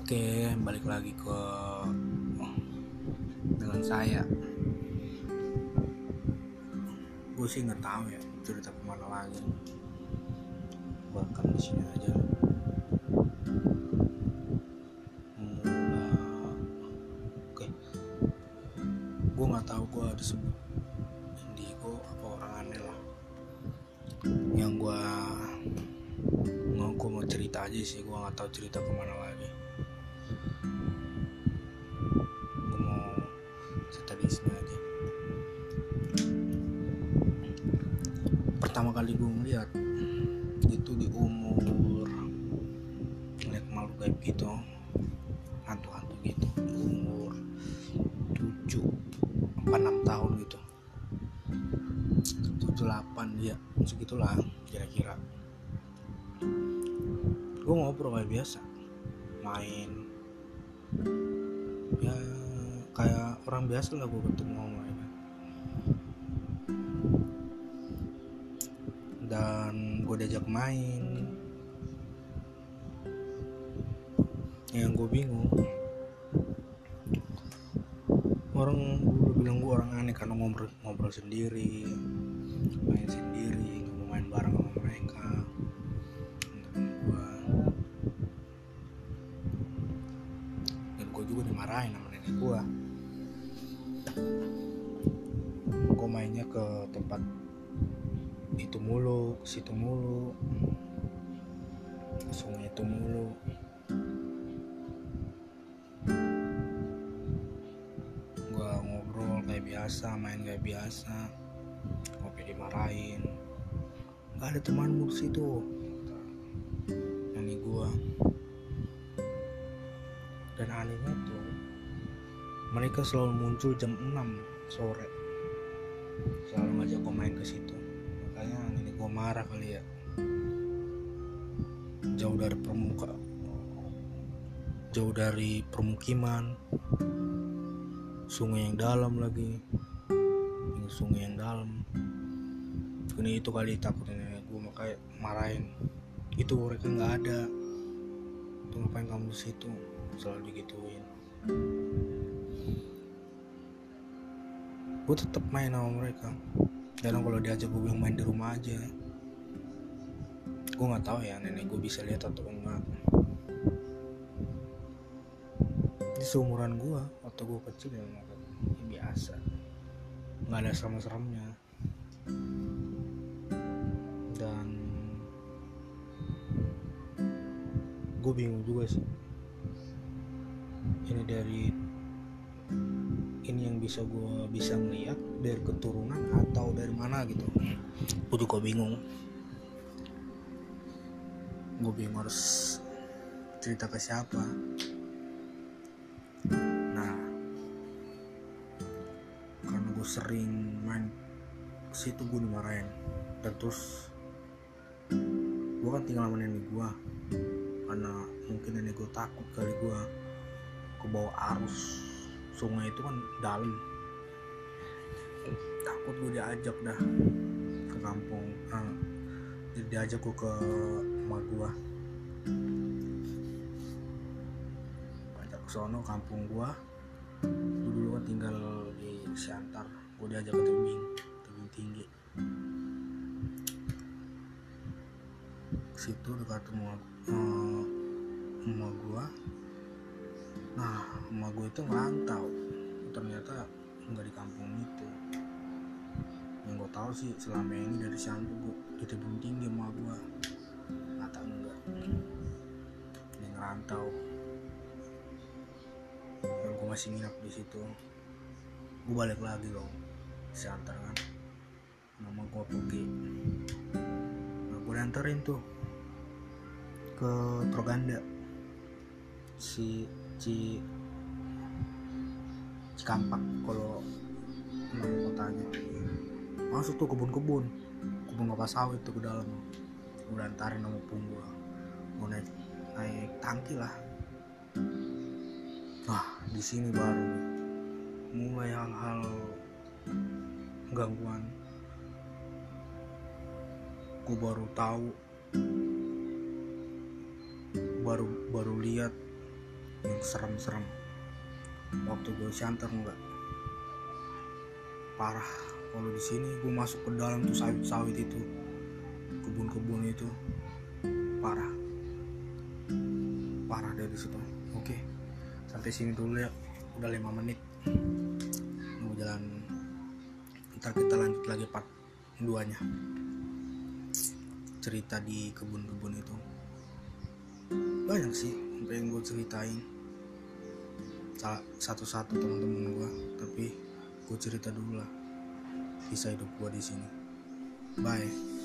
Oke, balik lagi ke dengan saya. Gue sih nggak tahu ya cerita ke mana lagi. Bahkan di sini aja. Mula, oke. Gue nggak tahu gue disebut indigo apa orang aneh lah. Yang gue mau cerita aja sih gue nggak tahu cerita ke mana lagi kali gue ngeliat itu di umur ngeliat malu gaib gitu hantu-hantu gitu di umur 7 apa 6 tahun gitu. 7 8 ya segitulah kira-kira. Gue ngobrol kayak biasa main. Ya kayak orang biasa lah gue ketemu sama mereka dan gue diajak main. Yang gue bingung orang dulu bilang gue orang aneh karena ngobrol ngobrol sendiri main sendiri nggak mau main bareng sama mereka. Gue dan gue juga dimarahin sama nenek gue gue mainnya ke tempat itu mulu ke situ mulu. Sungai itu mulu. Gue ngobrol kayak biasa main kayak biasa. Ngopi dimarahin. Nggak ada temanmu di situ. Nenek gue dan anehnya tuh mereka selalu muncul jam 6 sore. Selalu ngajak gue main ke situ makanya nenek gue marah kali ya. Jauh dari permuka jauh dari permukiman sungai yang dalam lagi ini sungai yang dalam. Ini itu kali takut nenek gue makanya marahin. Itu mereka nggak ada. Itu ngapain kamu situ? Selalu digituin. Gue tetap main sama mereka dan kalau diajak gue bilang main di rumah aja. Gue nggak tahu ya nenek gue bisa lihat atau enggak. Ini seumuran gue waktu gue kecil ya, ya biasa. Nggak ada serem-seremnya. Dan gue bingung juga sih. Ini dari ini yang bisa gue bisa ngeliat dari keturunan atau dari mana gitu. Gue juga bingung. Gue bingung harus cerita ke siapa. Nah karena gue sering main ke situ gue dimarahin. Dan terus gue kan tinggal sama nenek gue karena mungkin nenek gue takut kali gue ke bawah arus sungai itu kan dalam. Takut gue diajak dah ke kampung ah, diajak gue ke emak gue ajak ke sono kampung gue dulu dulu kan tinggal di Siantar gue diajak ke tebing tebing tinggi. Situ dekat rumah eh, emak gue nah emak gue itu ngerantau. Ternyata nggak di kampung itu. Yang gue tahu sih selama ini dari Siantar gue di tebing tinggi emak gue kata enggak dia ngerantau. Yang gue masih nginap di situ. Gue balik lagi dong. Siantar kan. Nama gue pergi nah gue dianterin tuh ke Troganda. Si Ci Cikampak kalau nama kotanya. Masuk tuh kebun-kebun kebun kelapa sawit tuh ke dalam. Gue antarin sama pung gue gue naik naik tangki lah. Wah di sini baru mulai hal-hal gangguan. Gue baru tahu. Baru baru lihat yang serem-serem. Waktu gue shanter enggak parah. Kalau di sini gue masuk ke dalam tuh sawit-sawit itu. Kebun-kebun itu. Parah. Parah dari situ. Oke. Sampai sini dulu ya. Udah lima menit. Mau jalan. Ntar kita lanjut lagi part 2 nya cerita di kebun-kebun itu. Banyak sih yang gue ceritain. Satu-satu teman-teman gue tapi gue cerita dulu lah kisah hidup gue di sini. Bye